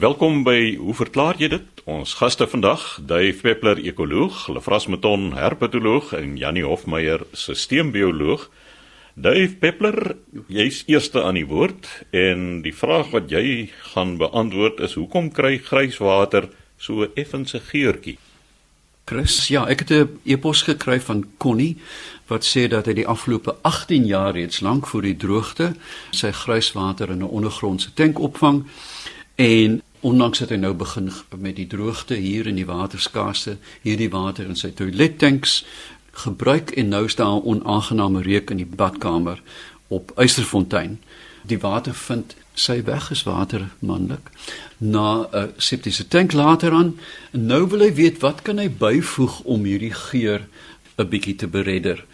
Welkom by Hoe verklaar jy dit? Ons gaste vandag, Dave Peppler, ekoloog, Lefras Meton, herpetoloog en Janie Hofmeyer, sisteembioloog. Dave Peppler, jy's eerste aan die woord en die vraag wat jy gaan beantwoord is hoekom kry grijswater so effense geurtjie? Chris, ja, ek het 'n e-pos gekry van Connie wat sê dat hy die afgelope 18 jaar reeds lank voor die droogte sy grijswater in 'n ondergrondse tank opvang en ondanks dat hy nou begin met die droogte hier in die waterskaarste, hierdie water in sy toilettanks gebruik en nou staan 'n onaangename reuk in die badkamer op Eysterfontein. Die water vind sy weg is water manlik na 'n septiese tank later aan. En nou wil hy weet wat kan hy byvoeg om hierdie geur 'n bietjie te beredder.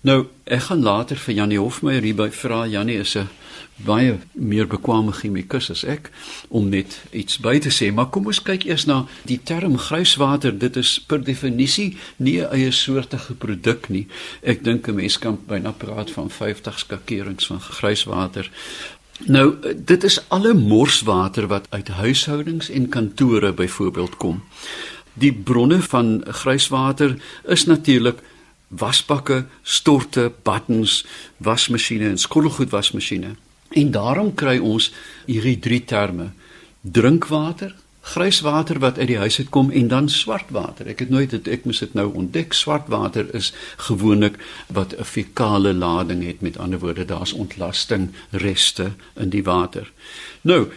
Nou, ek gaan later vir Janie Hofmeyer hierby vra. Janie is 'n baie meer bekwame chemikus as ek om net iets by te sê, maar kom ons kyk eers na die term grijswater. Dit is per definisie nie 'n eie soortige produk nie. Ek dink 'n mens kan byna praat van 50 skakerings van grijswater. Nou, dit is alle morswater wat uit huishoudings en kantore byvoorbeeld kom. Die bronne van grijswater is natuurlik wasbakke, storte, baddens, wasmasjiene en skottelgoedwasmasjiene. En daarom kry ons hierdie drie terme: drinkwater, grijswater wat uit die huis uit kom en dan swartwater. Ek het nooit dit ek moes dit nou ontdek. Swartwater is gewoonlik wat 'n fekale lading het. Met ander woorde, daar's ontlasting reste in die water. Nou,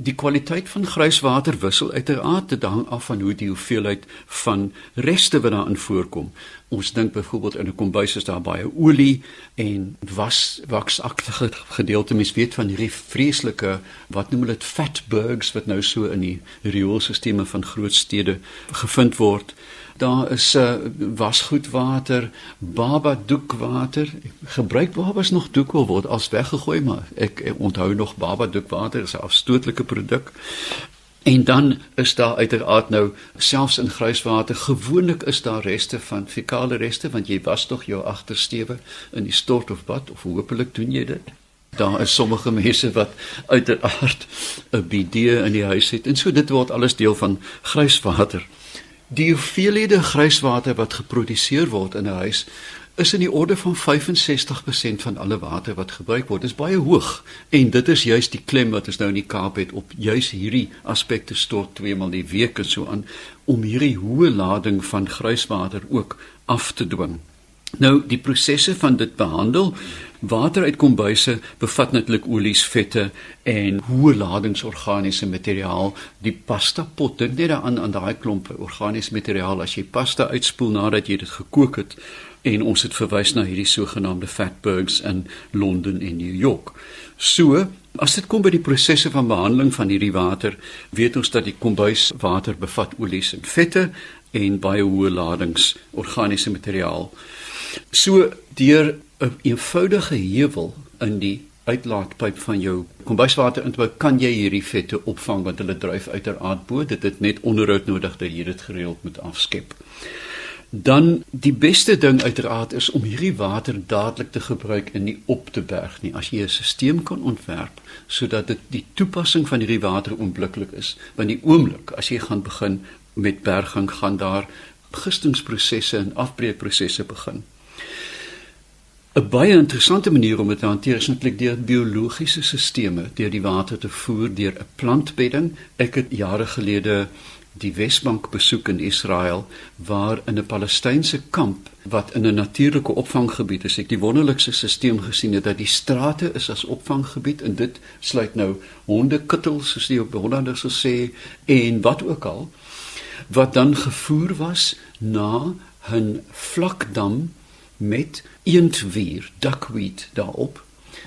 Die kwaliteit van grijswater wissel uiteraard te hang af van hoe die hoeveelheid van reste wat daarin voorkom. Ons dink byvoorbeeld in 'n kombuis is daar baie olie en was waksagtige gedeelte mens weet van hierdie vreeslike wat noem hulle dit fatbergs wat nou so in die rioolstelsels van groot stede gevind word daar is uh, wasgoedwater, baba doekwater. Gebruik babas nog doek wil word as weggegooi maar ek, ek onthou nog baba doekwater is 'n afstootlike produk. En dan is daar uiteraard nou selfs in grijswater gewoonlik is daar reste van fekale reste want jy was tog jou agtersteewe in die stort of bad of hopelik doen jy dit. Daar is sommige mense wat uiteraard 'n bidet in die huis het en so dit word alles deel van grijswater. Die hoeveelhede grijswater wat geproduseer word in 'n huis is in die orde van 65% van alle water wat gebruik word. Dit is baie hoog en dit is juis die klem wat ons nou in die Kaap het op juis hierdie aspekte stort twee maal die week en so aan om hierdie hoë lading van grijswater ook af te dwing. Nou die prosesse van dit behandel water uit kombuise bevat natuurlik olies, vette en hoë ladings organiese materiaal. Die pasta pot dink net daaraan aan daai klompe organiese materiaal as jy pasta uitspoel nadat jy dit gekook het en ons het verwys na hierdie sogenaamde fatbergs in Londen en New York. So As dit kom by die prosesse van behandeling van hierdie water, weet ons dat die kombuiswater bevat olies en vette en baie hoë ladings organiese materiaal. So deur 'n eenvoudige heuwel in die uitlaatpyp van jou kombuiswater intebou kan jy hierdie vette opvang want hulle dryf uiteraard bo dit het net onderhoud nodig dat jy dit gereeld moet afskep. Dan die beste ding uiteraard is om hierdie water dadelik te gebruik en nie op te berg nie. As jy 'n stelsel kan ontwerp sodat dit die toepassing van hierdie water onmiddellik is, want die oomblik as jy gaan begin met berging gaan daar gistingsprosesse en afbreekprosesse begin. 'n baie interessante manier om dit te hanteer is netlik deur biologiese stelsels, deur die water te voer deur 'n plantbedding. Ek het jare gelede die Wesbank besoek in Israel waar in 'n Palestynse kamp wat in 'n natuurlike opvanggebied is, ek die wonderlikste stelsel gesien het dat die strate is as opvanggebied en dit sluit nou hondekuttels soos die op Hollanders sal sê en wat ook al wat dan gevoer was na 'n vlakdam met eendwier, duckweed daarop.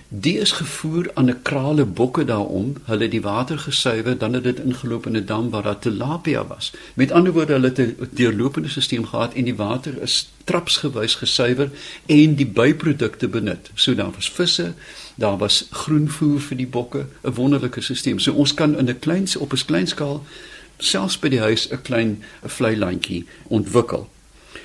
Die is gevoer aan 'n krale bokke daarom. Hulle het die water gesuiwer, dan het dit ingeloop in 'n dam waar daar tilapia was. Met ander woorde, hulle het 'n deurlopende stelsel gehad en die water is trapsgewys gesuiwer en die byprodukte benut. So daar was visse, daar was groenvoer vir die bokke, 'n wonderlike stelsel. So ons kan in 'n klein op 'n klein skaal selfs by die huis 'n klein vlei landjie ontwikkel.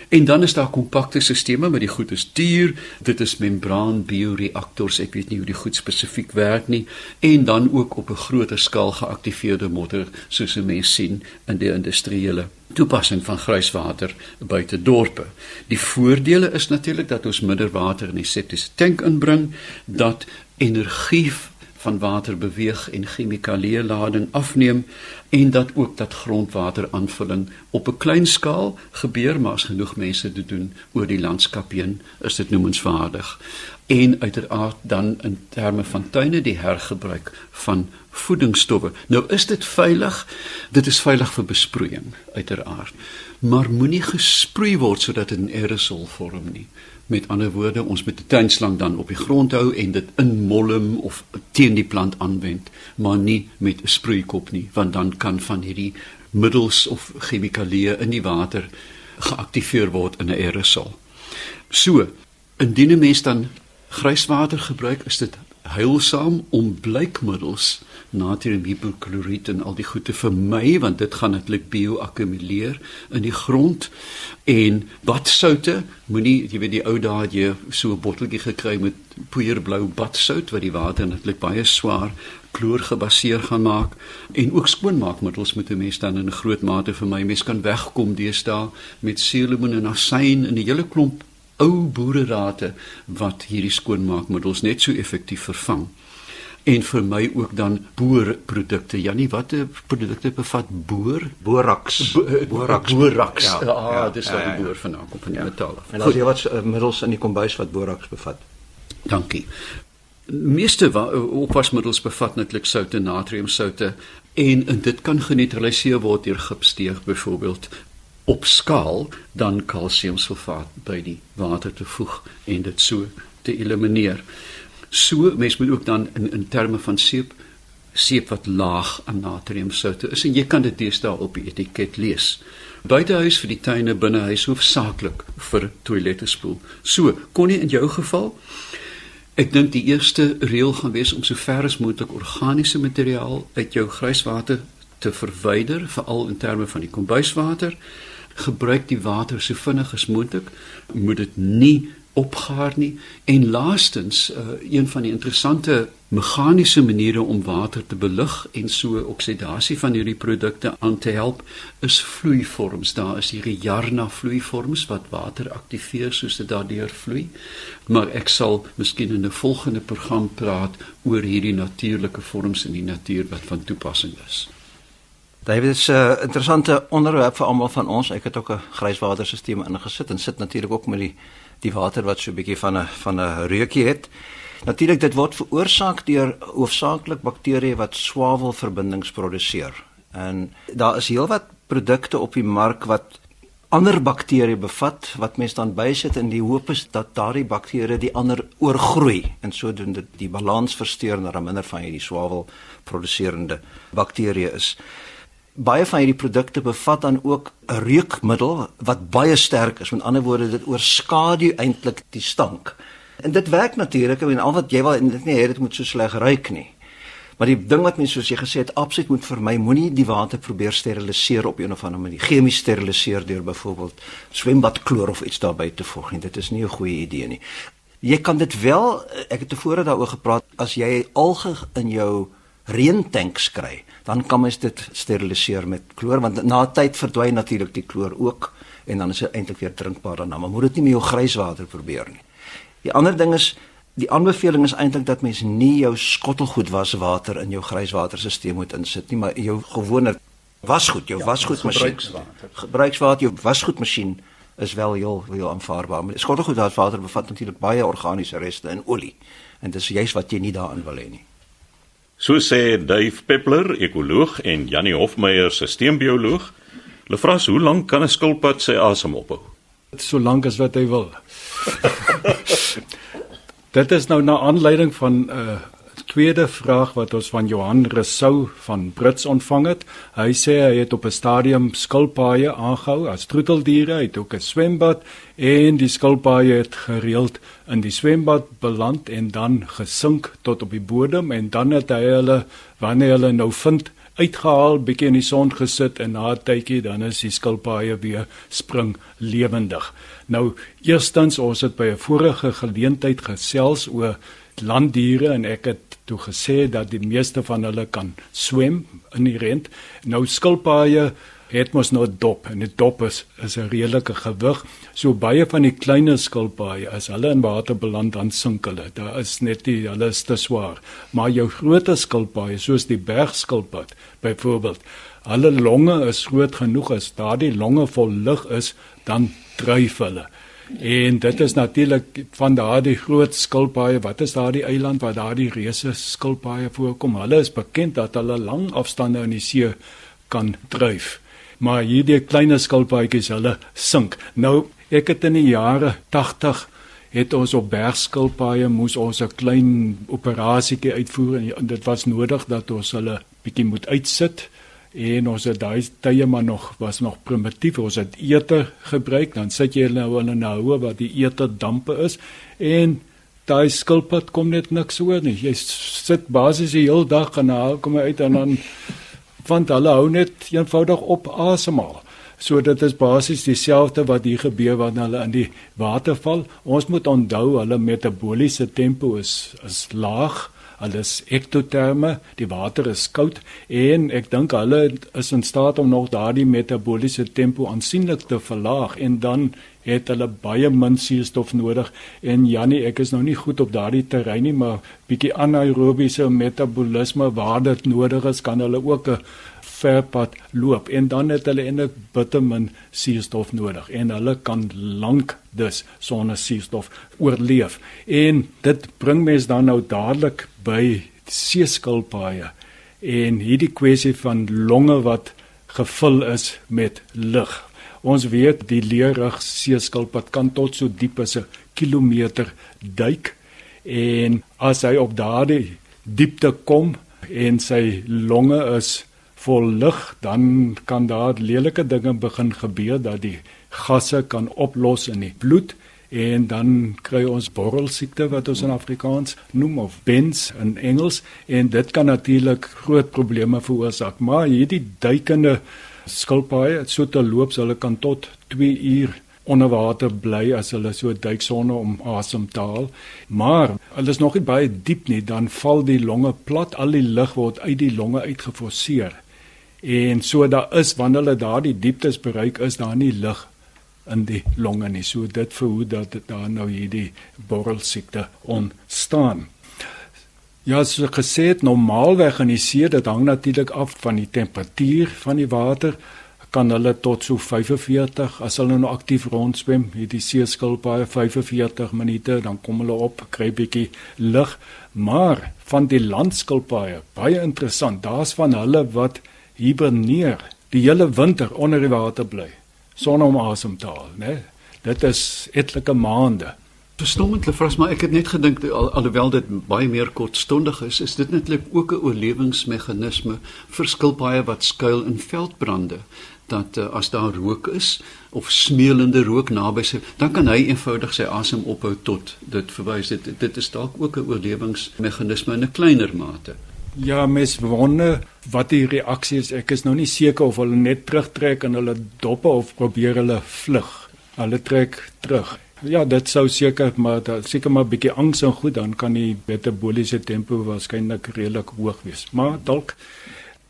En dan is daar kompakte stelsels, maar die goed is duur. Dit is membraan bioreaktors, ek weet nie hoe die goed spesifiek werk nie, en dan ook op 'n groter skaal geaktiveerde modder soos 'n mens sien in die industriële toepassing van grijswater buite dorpe. Die voordele is natuurlik dat ons minder water in die septiese tank inbring, dat energie van water beweeg en chemikalieë lading afneem en dat ook dat grondwateraanvulling op 'n klein skaal gebeur maar as genoeg mense dit doen oor die landskap heen is dit noemenswaardig. En uiteraard dan in terme van tuine die hergebruik van voedingsstowwe. Nou is dit veilig? Dit is veilig vir besproeiing uiteraard. Maar moenie gesproei word sodat dit 'n aerosol vorm nie Met ander woorde, ons moet die tuinslang dan op die grond hou en dit inmolm of teen die plant aanwend, maar nie met 'n sproeikop nie, want dan kan van hierdie middels of chemikalieë in die water geaktiveer word in 'n aerosol. So, indien 'n mens dan grijswater gebruik, is dit heilsaam om blykmiddels natriumhipokloriet en al die goed te vermy want dit gaan netlik bioakkumuleer in die grond. En badsoute moenie jy weet die ou dae het jy so 'n botteltjie gekry met poeierblou badsout wat die water netlik baie swaar kloor gebaseer gaan maak. En ook skoonmaakmiddels moet 'n mens dan in 'n groot mate vermy. Mens kan wegkom deesdae met seelemoen en asyn in 'n hele klomp ou boererate wat hierdie skoonmaakmiddels net so effektief vervang en vir my ook dan boerprodukte. Jannie, watter produkte bevat boer? Borax. Borax. Borax. Ja, ah, ja, dis wat die boer vanaand kom van die ja. metaal. En as jy wat uh, middels in die kombuis wat borax bevat. Dankie. Meeste opwasmiddels bevat netlik soutte, natriumsoutte en, en dit kan geneutraliseer word deur gipsteeg byvoorbeeld op skaal dan kalsiumsulfaat by die water te voeg en dit so te elimineer. So mens moet ook dan in in terme van seep seep wat laag aan natriumsoute is en jy kan dit deesdae op die etiket lees. Buitehuis vir die tuine, binnehuis hoofsaaklik vir toilette spoel. So, kon nie in jou geval Ek dink die eerste reël gaan wees om so ver as moontlik organiese materiaal uit jou grijswater te verwyder, veral in terme van die kombuiswater. Gebruik die water so vinnig as moontlik. Moet dit nie opgaar nie. En laastens uh, een van die interessante meganiese maniere om water te belug en so oksidasie van hierdie produkte aan te help is vloeivorms. Daar is hierdie Jarna vloeivorms wat water aktiveer soos dit daardeur vloei. Maar ek sal miskien in 'n volgende program praat oor hierdie natuurlike vorms in die natuur wat van toepassing is David is 'n uh, interessante onderwerp vir almal van ons. Ek het ook 'n grijswaterstelsel ingesit en sit natuurlik ook met die die water wat so 'n bietjie van 'n van 'n reukie het. Natuurlik dit word veroorsaak deur hoofsaaklik bakterieë wat swavelverbindings produseer. En daar is heelwat produkte op die mark wat ander bakterieë bevat wat mens dan bysit in die hoop is dat daardie bakterieë die ander oorgroei en sodoende die balans versteur na minder van hierdie swavel produserende bakterieë is baie van hierdie produkte bevat dan ook 'n reukmiddel wat baie sterk is. Met ander woorde, dit oorskadu eintlik die stank. En dit werk natuurlik, en al wat jy wil dit nie hê dit moet so sleg ruik nie. Maar die ding wat mense soos jy gesê het, absoluut moet vermy, moenie die water probeer steriliseer op een of ander manier. Chemies steriliseer deur byvoorbeeld swembadkloor of iets daarbey te voeg nie. Dit is nie 'n goeie idee nie. Jy kan dit wel, ek het tevore daaroor gepraat, as jy alge in jou reentanks kry, dan kan mens dit steriliseer met kloor want na 'n tyd verdwyn natuurlik die kloor ook en dan is dit eintlik weer drinkbaar dan maar moet dit nie met jou grijswater probeer nie. Die ander ding is die aanbeveling is eintlik dat mens nie jou skottelgoed waswater in jou grijswaterstelsel moet insit nie maar jou gewone wasgoed, jou ja, wasgoedmasjien. Gebruikswater, jou wasgoedmasjien is wel heel heel aanvaarbaar. Skottelgoed waswater bevat natuurlik baie organiese reste en olie en dis juist wat jy nie daarin wil hê nie. So sê Dave Peppler, ekoloog en Janie Hofmeyer, sisteembioloog. Hulle vra: "Hoe lank kan 'n skilpad sy asem ophou?" So lank as wat hy wil. Dit is nou na aanleiding van 'n uh, tweede vraag wat ons van Johan Resou van Brits ontvang het. Hy sê hy het op 'n stadium skilpaaie aangehou as troeteldiere, hy het ook 'n swembad en die skilpaaie het gereeld in die swembad beland en dan gesink tot op die bodem en dan het hy hulle wanneer hulle nou vind uitgehaal, bietjie in die son gesit en na 'n tydjie dan is die skilpaaie weer spring lewendig. Nou, eerstens ons het by 'n vorige geleentheid gesels oor landdiere en ek het toe gesê dat die meeste van hulle kan swem in die rent. Nou skilpaaie het mos nou 'n dop en 'n dop is is 'n redelike gewig. So baie van die kleiner skilpaaie as hulle in water beland dan sink hulle. Daar is net die hulle is te swaar. Maar jou groter skilpaaie soos die bergskilpad byvoorbeeld, hulle longe is groot genoeg as daardie longe vol lug is, dan dryf hulle. En dit is natuurlik van daardie groot skilpaaie, wat is daardie eiland waar daardie reuse skilpaaie voorkom? Hulle is bekend dat hulle lang afstande in die see kan dryf maar hierdie kleiner skilpaadjies hulle sink. Nou ek het in die jare 80 het ons op bergskilpaaie moes ons 'n klein operasietjie uitvoer en dit was nodig dat ons hulle bietjie moet uitsit en ons het daai tye maar nog was nog primitief ons het eter gebruik dan sit jy nou in 'n houe wat die eter dampe is en daai skilpad kom net niks hoor nie jy sit basies die hele dag en dan kom uit en dan want hulle hou net eenvoudig op asemhaal. So dit is basies dieselfde wat hier gebeur wanneer hulle in die water val. Ons moet onthou hulle metabooliese tempo is is laag. Hulle is ektoterme, die water is koud en ek dink hulle is in staat om nog daardie metabooliese tempo aansienlik te verlaag en dan het hulle baie min suurstof nodig. En Jannie ek is nou nie goed op daardie terrein nie maar bietjie anaerobiese metabolisme waar dit nodig is kan hulle ook 'n ver pad loop. En dan het hulle eintlik bitter min suurstof nodig en hulle kan lank dus sonder suurstof oorleef. En dit bring mens dan nou dadelik by seeskilpaaie en hierdie kwessie van longe wat gevul is met lug Ons weet die leerrug seeskilpad kan tot so diep as 'n kilometer duik en as hy op daardie diepte kom en sy longe is vol lug, dan kan daar lelike dinge begin gebeur dat die gasse kan oplos in die bloed en dan kry ons borrelsiekte wat ons in Afrikaans noem of bens in Engels en dit kan natuurlik groot probleme veroorsaak. Maar hierdie duikende skilpaaie so te loop hulle kan tot 2 uur onder water bly as hulle so duik sonder om asem te haal. Maar hulle is nog nie baie diep nie, dan val die longe plat, al die lug word uit die longe uitgeforseer. En so daar is wanneer hulle daardie dieptes bereik is daar nie lug in die longe nie. So dit verhoed dat daar nou hierdie borrelsiekte ontstaan. Ja, so gesê het normaalweg in die see, dit hang natuurlik af van die temperatuur van die water, kan hulle tot so 45 as hulle nou aktief rondswem, hierdie seeskilpaaie 45 minute, dan kom hulle op, kry bietjie lug. Maar van die landskilpaaie, baie interessant, daar's van hulle wat hiberneer die hele winter onder die water bly sonder om asem te haal, né? Dit is etlike maande. Verstommend lefras, maar ek het net gedink al, alhoewel dit baie meer kortstondig is, is dit netlik ook 'n oorlewingsmeganisme vir skilpaaie wat skuil in veldbrande dat uh, as daar rook is of smeulende rook naby sy, dan kan hy eenvoudig sy asem ophou tot dit verwys dit dit is dalk ook 'n oorlewingsmeganisme in 'n kleiner mate. Ja, mes wonder wat die reaksie is. Ek is nou nie seker of hulle net terugtrek en hulle doppe of probeer hulle vlug. Hulle trek terug. Ja, dit sou seker maar daar seker maar 'n bietjie angs en goed dan kan die metaboliese tempo waarskynlik redelik hoog wees. Maar dalk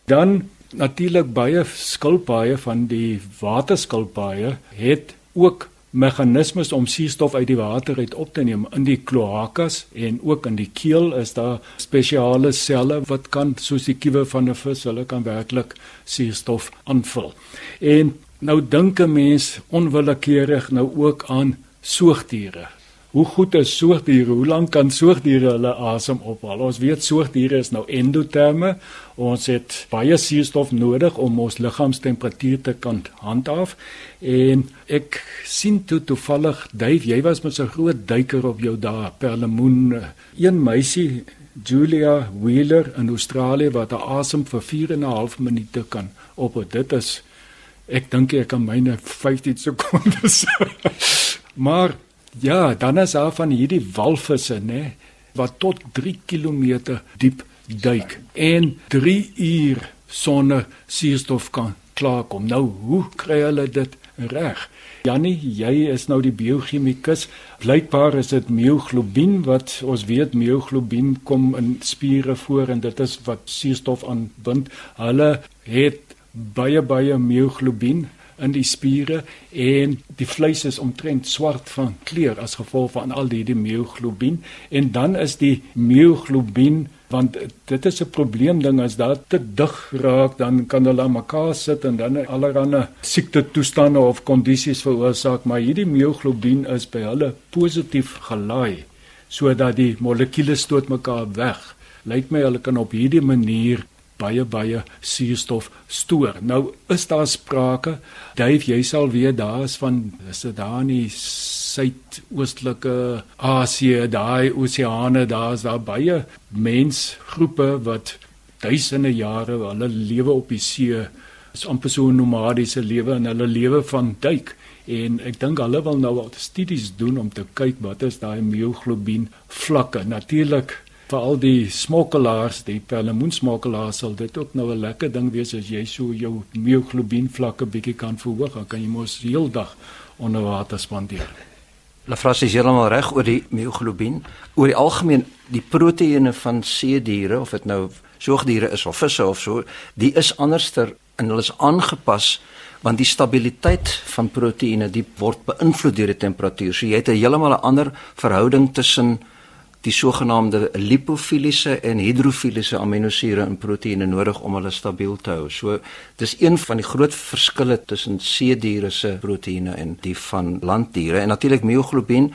dan natuurlik baie skilpaaie van die waterskilpaaie het ook meganismes om suurstof uit die water uit op te neem in die kloakas en ook in die keel is daar spesiale selle wat kan soos die kiewe van 'n vis hulle kan werklik suurstof aanvul. En nou dink 'n mens onwillekeurig nou ook aan soogdiere. Hoe goed is soogdiere? Hoe lank kan soogdiere hulle asem ophaal? Ons weet soogdiere is nou endoterme. Ons het baie suurstof nodig om ons liggaamstemperatuur te kan handhaaf. En ek sien toe toevallig, Dave, jy was met so 'n groot duiker op jou dae, Perlemoen. Een meisie, Julia Wheeler in Australië wat haar asem vir 4 en 'n half minute kan ophou. Dit is ek dink ek kan myne 15 sekondes Maar ja, dan is daar van hierdie walvisse nê wat tot 3 km diep duik en 3 uur sonder suurstof kan klaarkom. Nou, hoe kry hulle dit reg? Jannie, jy is nou die biochemikus. Blykbaar is dit myoglobien wat ons weet myoglobien kom in spiere voor en dit is wat suurstof aanbind. Hulle het baie baie myoglobien in die spiere en die vleis is omtrent swart van kleur as gevolg van al die, die myoglobien en dan is die myoglobien want dit is 'n probleem ding as dit te dig raak dan kan hulle aan mekaar sit en dan allerlei siekte toestande of kondisies veroorsaak. Maar hierdie myoglobien is by hulle positief gelaai sodat die molekules stoot mekaar weg. Lyk my hulle kan op hierdie manier baie baie suurstof stoor. Nou is daar sprake, Dave, jy sal weet daar is van is dit daar in die suidoostelike Asië, daai oseane, daar's daar baie mensgroepe wat duisende jare hulle lewe op die see is amper so 'n nomadiese lewe en hulle lewe van duik en ek dink hulle wil nou al studies doen om te kyk wat is daai myoglobien vlakke natuurlik vir al die smokkelaars, die perlemoensmokkelaars sal dit ook nou 'n lekker ding wees as jy so jou myoglobien vlakke bietjie kan verhoog, dan kan jy mos heeldag onder water spandeer. Lafras is heeltemal reg oor die myoglobien. Oor die algemeen die proteïene van seediere of dit nou soogdiere is of visse of so, die is anderster en hulle is aangepas want die stabiliteit van proteïene die word beïnvloed deur die temperatuur. So jy het 'n heeltemal 'n ander verhouding tussen die sogenaamde lipofiliese en hidrofiliese aminosure in proteïene nodig om hulle stabiel te hou. So dis een van die groot verskille tussen seediere se proteïene en die van landdiere. En natuurlik myoglobien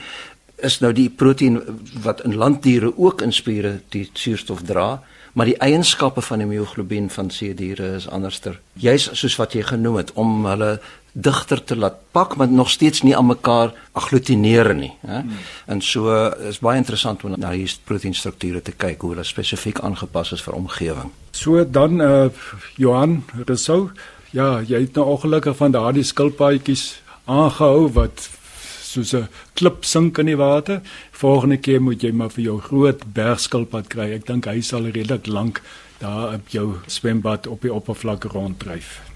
is nou die proteïen wat in landdiere ook in spiere die suurstof dra, maar die eienskappe van die myoglobien van seediere is anderster. Juis soos wat jy genoem het om hulle digter te laat pak maar nog steeds nie aan mekaar agglutineer nie, hè. Hmm. En so is baie interessant om na hierdie proteïnstrukture te kyk hoe hulle spesifiek aangepas is vir omgewing. So dan uh, Johan Rousseau, ja, jy het nou ongelukkig van daardie skilpaadjies aangehou wat soos 'n klip sink in die water. Volgende keer moet jy maar vir jou groot bergskilpad kry. Ek dink hy sal redelik lank daar op jou swembad op die oppervlak ronddryf.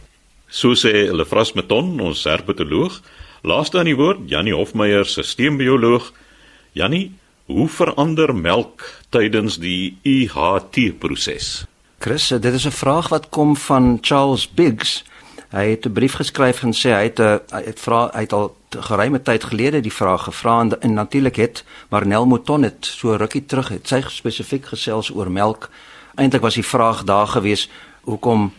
So sê Lefras Meton, ons herpetoloog. Laaste aan die woord, Jannie Hofmeyer, sisteembioloog. Jannie, hoe verander melk tydens die UHT-proses? Chris, dit is 'n vraag wat kom van Charles Biggs. Hy het 'n brief geskryf en sê hy het 'n hy het vra hy het al geruime tyd gelede die vraag gevra en, en natuurlik het Marnel Mouton het so rukkie terug het sy spesifiek gesels oor melk. Eintlik was die vraag daar gewees hoekom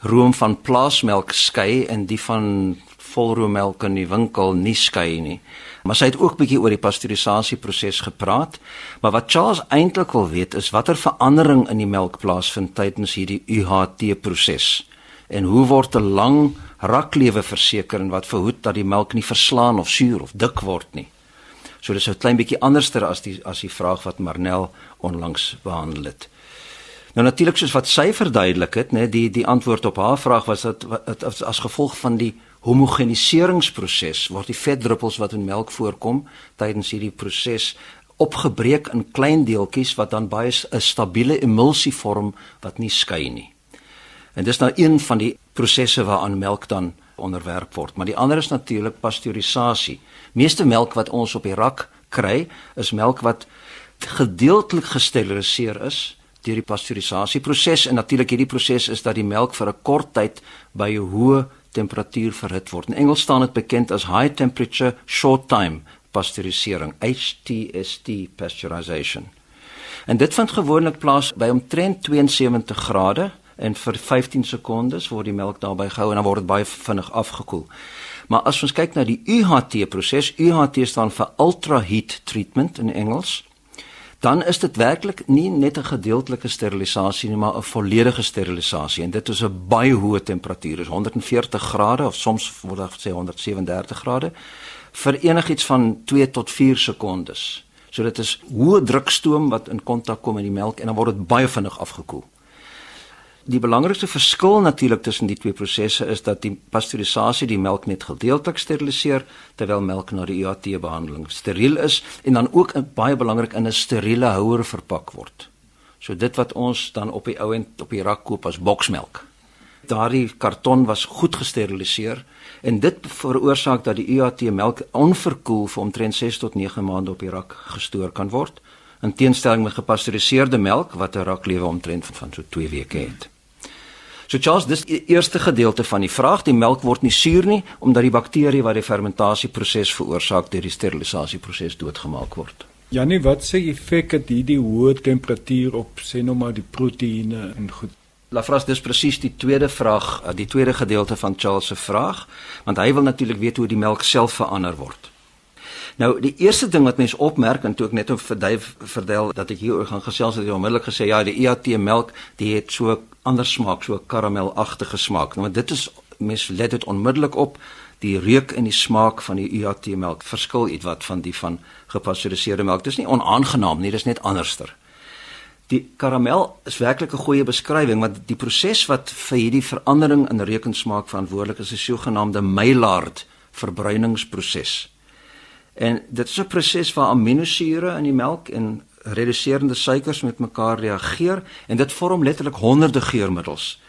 room van plaasmelk skei en die van volroommelk in die winkel nie skei nie. Maar sy het ook bietjie oor die pasteurisasieproses gepraat, maar wat Charles eintlik wil weet is watter verandering in die melk plaasvind tydens hierdie UHT proses en hoe word 'n lang raklewe verseker en wat verhoed dat die melk nie verslaan of suur of dik word nie. So dis 'n klein bietjie anderster as die as die vraag wat Marnel onlangs behandel het. Nou natuurlik soos wat sy verduidelik het, nê, die die antwoord op haar vraag was dat as, as gevolg van die homogeniseringsproses word die vetdruppels wat in melk voorkom tydens hierdie proses opgebreek in klein deeltjies wat dan baie 'n stabiele emulsie vorm wat nie skei nie. En dis nou een van die prosesse waaraan melk dan onderwerp word, maar die ander is natuurlik pasteurisasie. Meeste melk wat ons op die rak kry, is melk wat gedeeltelik gesteriliseer is deur die pasteurisasieproses en natuurlik hierdie proses is dat die melk vir 'n kort tyd by 'n hoë temperatuur verhit word. In Engels staan dit bekend as high temperature short time pasteurisering, HTST pasteurization. En dit vind gewoonlik plaas by omtrent 72 grade en vir 15 sekondes word die melk daarbey gehou en dan word dit baie vinnig afgekoel. Maar as ons kyk na die UHT proses, UHT staan vir ultra heat treatment in Engels dan is dit werklik nie net 'n gedeeltelike sterilisasie nie, maar 'n volledige sterilisasie en dit is 'n baie hoë temperatuur, is 140 grade of soms word dit gesê 137 grade vir enigiets van 2 tot 4 sekondes. So dit is hoë drukstoom wat in kontak kom met die melk en dan word dit baie vinnig afgekoel die belangrikste verskil natuurlik tussen die twee prosesse is dat die pasteurisasie die melk net gedeeltelik steriliseer terwyl melk na die UHT behandeling steriel is en dan ook baie belangrik in 'n steriele houer verpak word. So dit wat ons dan op die ou end op die rak koop as boksmelk daardie karton was goed gesteriliseer en dit veroorsaak dat die UAT melk onverkoel vir omtrent 6 tot 9 maande op die rak gestoor kan word in teenstelling met gepasteuriseerde melk wat 'n raklewe omtrent van so 2 weke het. So Charles, dis die eerste gedeelte van die vraag, die melk word nie suur nie omdat die bakterie wat die fermentasieproses veroorsaak deur die sterilisasieproses doodgemaak word. Janie, wat sê effek het hierdie hoë temperatuur op sê nou maar die proteïene en goed? Lafras, dis presies die tweede vraag, die tweede gedeelte van Charles se vraag, want hy wil natuurlik weet hoe die melk self verander word. Nou die eerste ding wat mense opmerk en toe ek net op Dave verdel dat ek hieroor gaan gesels het, het hy onmiddellik gesê ja, die EAT melk, die het so ander smaak, so karamelagtige smaak. Nou dit is mense let dit onmiddellik op die reuk en die smaak van die EAT melk verskil ietwat van die van gepasteuriseerde melk. Dit is nie onaangenaam nie, dit is net anderster. Die karamel is werklik 'n goeie beskrywing want die proses wat vir hierdie verandering in reukensmaak verantwoordelik is, is die sogenaamde Maillard verbruiningsproses. En dit is 'n proses waar aminosure in die melk en reduserende suikers met mekaar reageer en dit vorm letterlik honderde geurmiddels.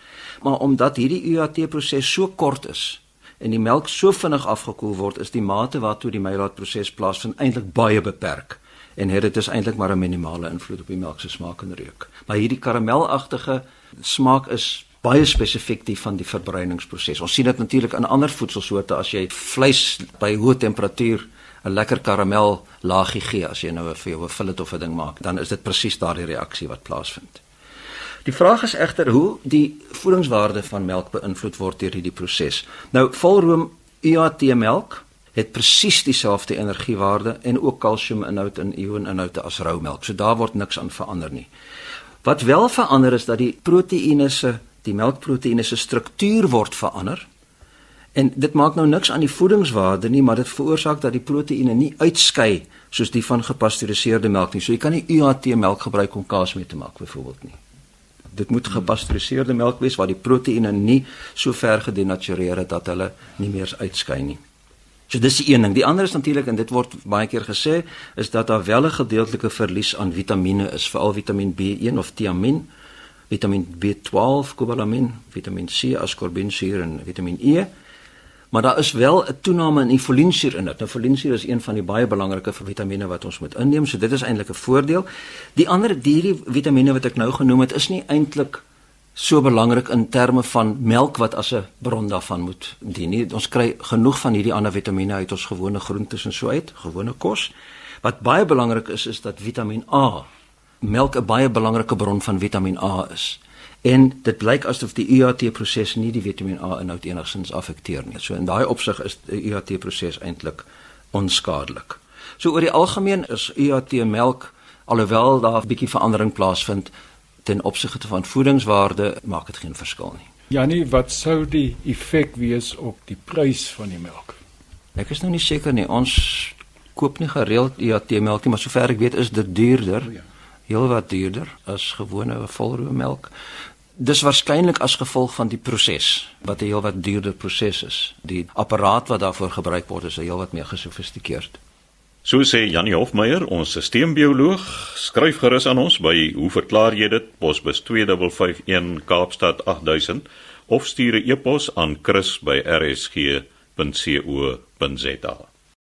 Maar omdat hierdie UAT proses so kort is en die melk so vinnig afgekoel word, is die mate waartoe die Maillard proses plaasvind eintlik baie beperk en het dit is eintlik maar 'n minimale invloed op die melk se smaak en reuk. Maar hierdie karamelagtige smaak is baie spesifiek die van die verbruiningsproses. Ons sien dit natuurlik in ander voedselsoorte as jy vleis by hoë temperatuur 'n lekker karamel laagie gee as jy nou vir jou 'n fillet of 'n ding maak, dan is dit presies daardie reaksie wat plaasvind. Die vraag is egter hoe die voedingswaarde van melk beïnvloed word deur hierdie proses. Nou volroom UAT melk het presies dieselfde energiewaarde en ook kalsiuminhoud en ioninhoud as rou melk. So daar word niks aan verander nie. Wat wel verander is dat die proteïene se die melkproteïene se struktuur word verander En dit maak nou niks aan die voedingswaarde nie, maar dit veroorsaak dat die proteïene nie uitskei soos die van gepasteuriseerde melk nie. So jy kan nie UHT melk gebruik om kaas mee te maak byvoorbeeld nie. Dit moet gepasteuriseerde melk wees waar die proteïene nie so ver gedenatureer het dat hulle nie meer uitskei nie. So dis die een ding. Die ander is natuurlik en dit word baie keer gesê is dat daar wel 'n gedeeltelike verlies aan vitamiene is, veral Vitamiin B1 of tiamin, Vitamiin B12, kobalamin, Vitamiin C, ascorbinsuur en Vitamiin E. Maar daar is wel 'n toename in folinsuur in dit. Nou folinsuur is een van die baie belangrike vitamiene wat ons moet inneem, so dit is eintlik 'n voordeel. Die ander hierdie vitamiene wat ek nou genoem het, is nie eintlik so belangrik in terme van melk wat as 'n bron daarvan moet dien nie. Ons kry genoeg van hierdie ander vitamiene uit ons gewone groentes en so uit, gewone kos. Wat baie belangrik is is dat Vitamiin A melk 'n baie belangrike bron van Vitamiin A is en dit blyk asof die UAT proses nie die Vitamiin A inhoud enigsins affekteer nie. So in daai opsig is die UAT proses eintlik onskadelik. So oor die algemeen is UAT melk alhoewel daar 'n bietjie verandering plaasvind ten opsigte van voedingswaarde, maak dit geen verskil nie. Janie, wat sou die effek wees op die prys van die melk? Ek is nou nie seker nie. Ons koop nie gereeld UAT melk nie, maar sover ek weet is dit duurder. Oh ja. Heelwat duurder as gewone volroommelk. Dis waarskynlik as gevolg van die proses wat 'n heelwat duurder proses is. Die apparaat wat daarvoor gebruik word is heelwat meer gesofistikeerd. So sê Janie Hofmeyer, ons sisteembioloog, skryf gerus aan ons by hoe verklaar jy dit? Posbus 2551 Kaapstad 8000 of stuur 'n e-pos aan chris@rsg.co.za.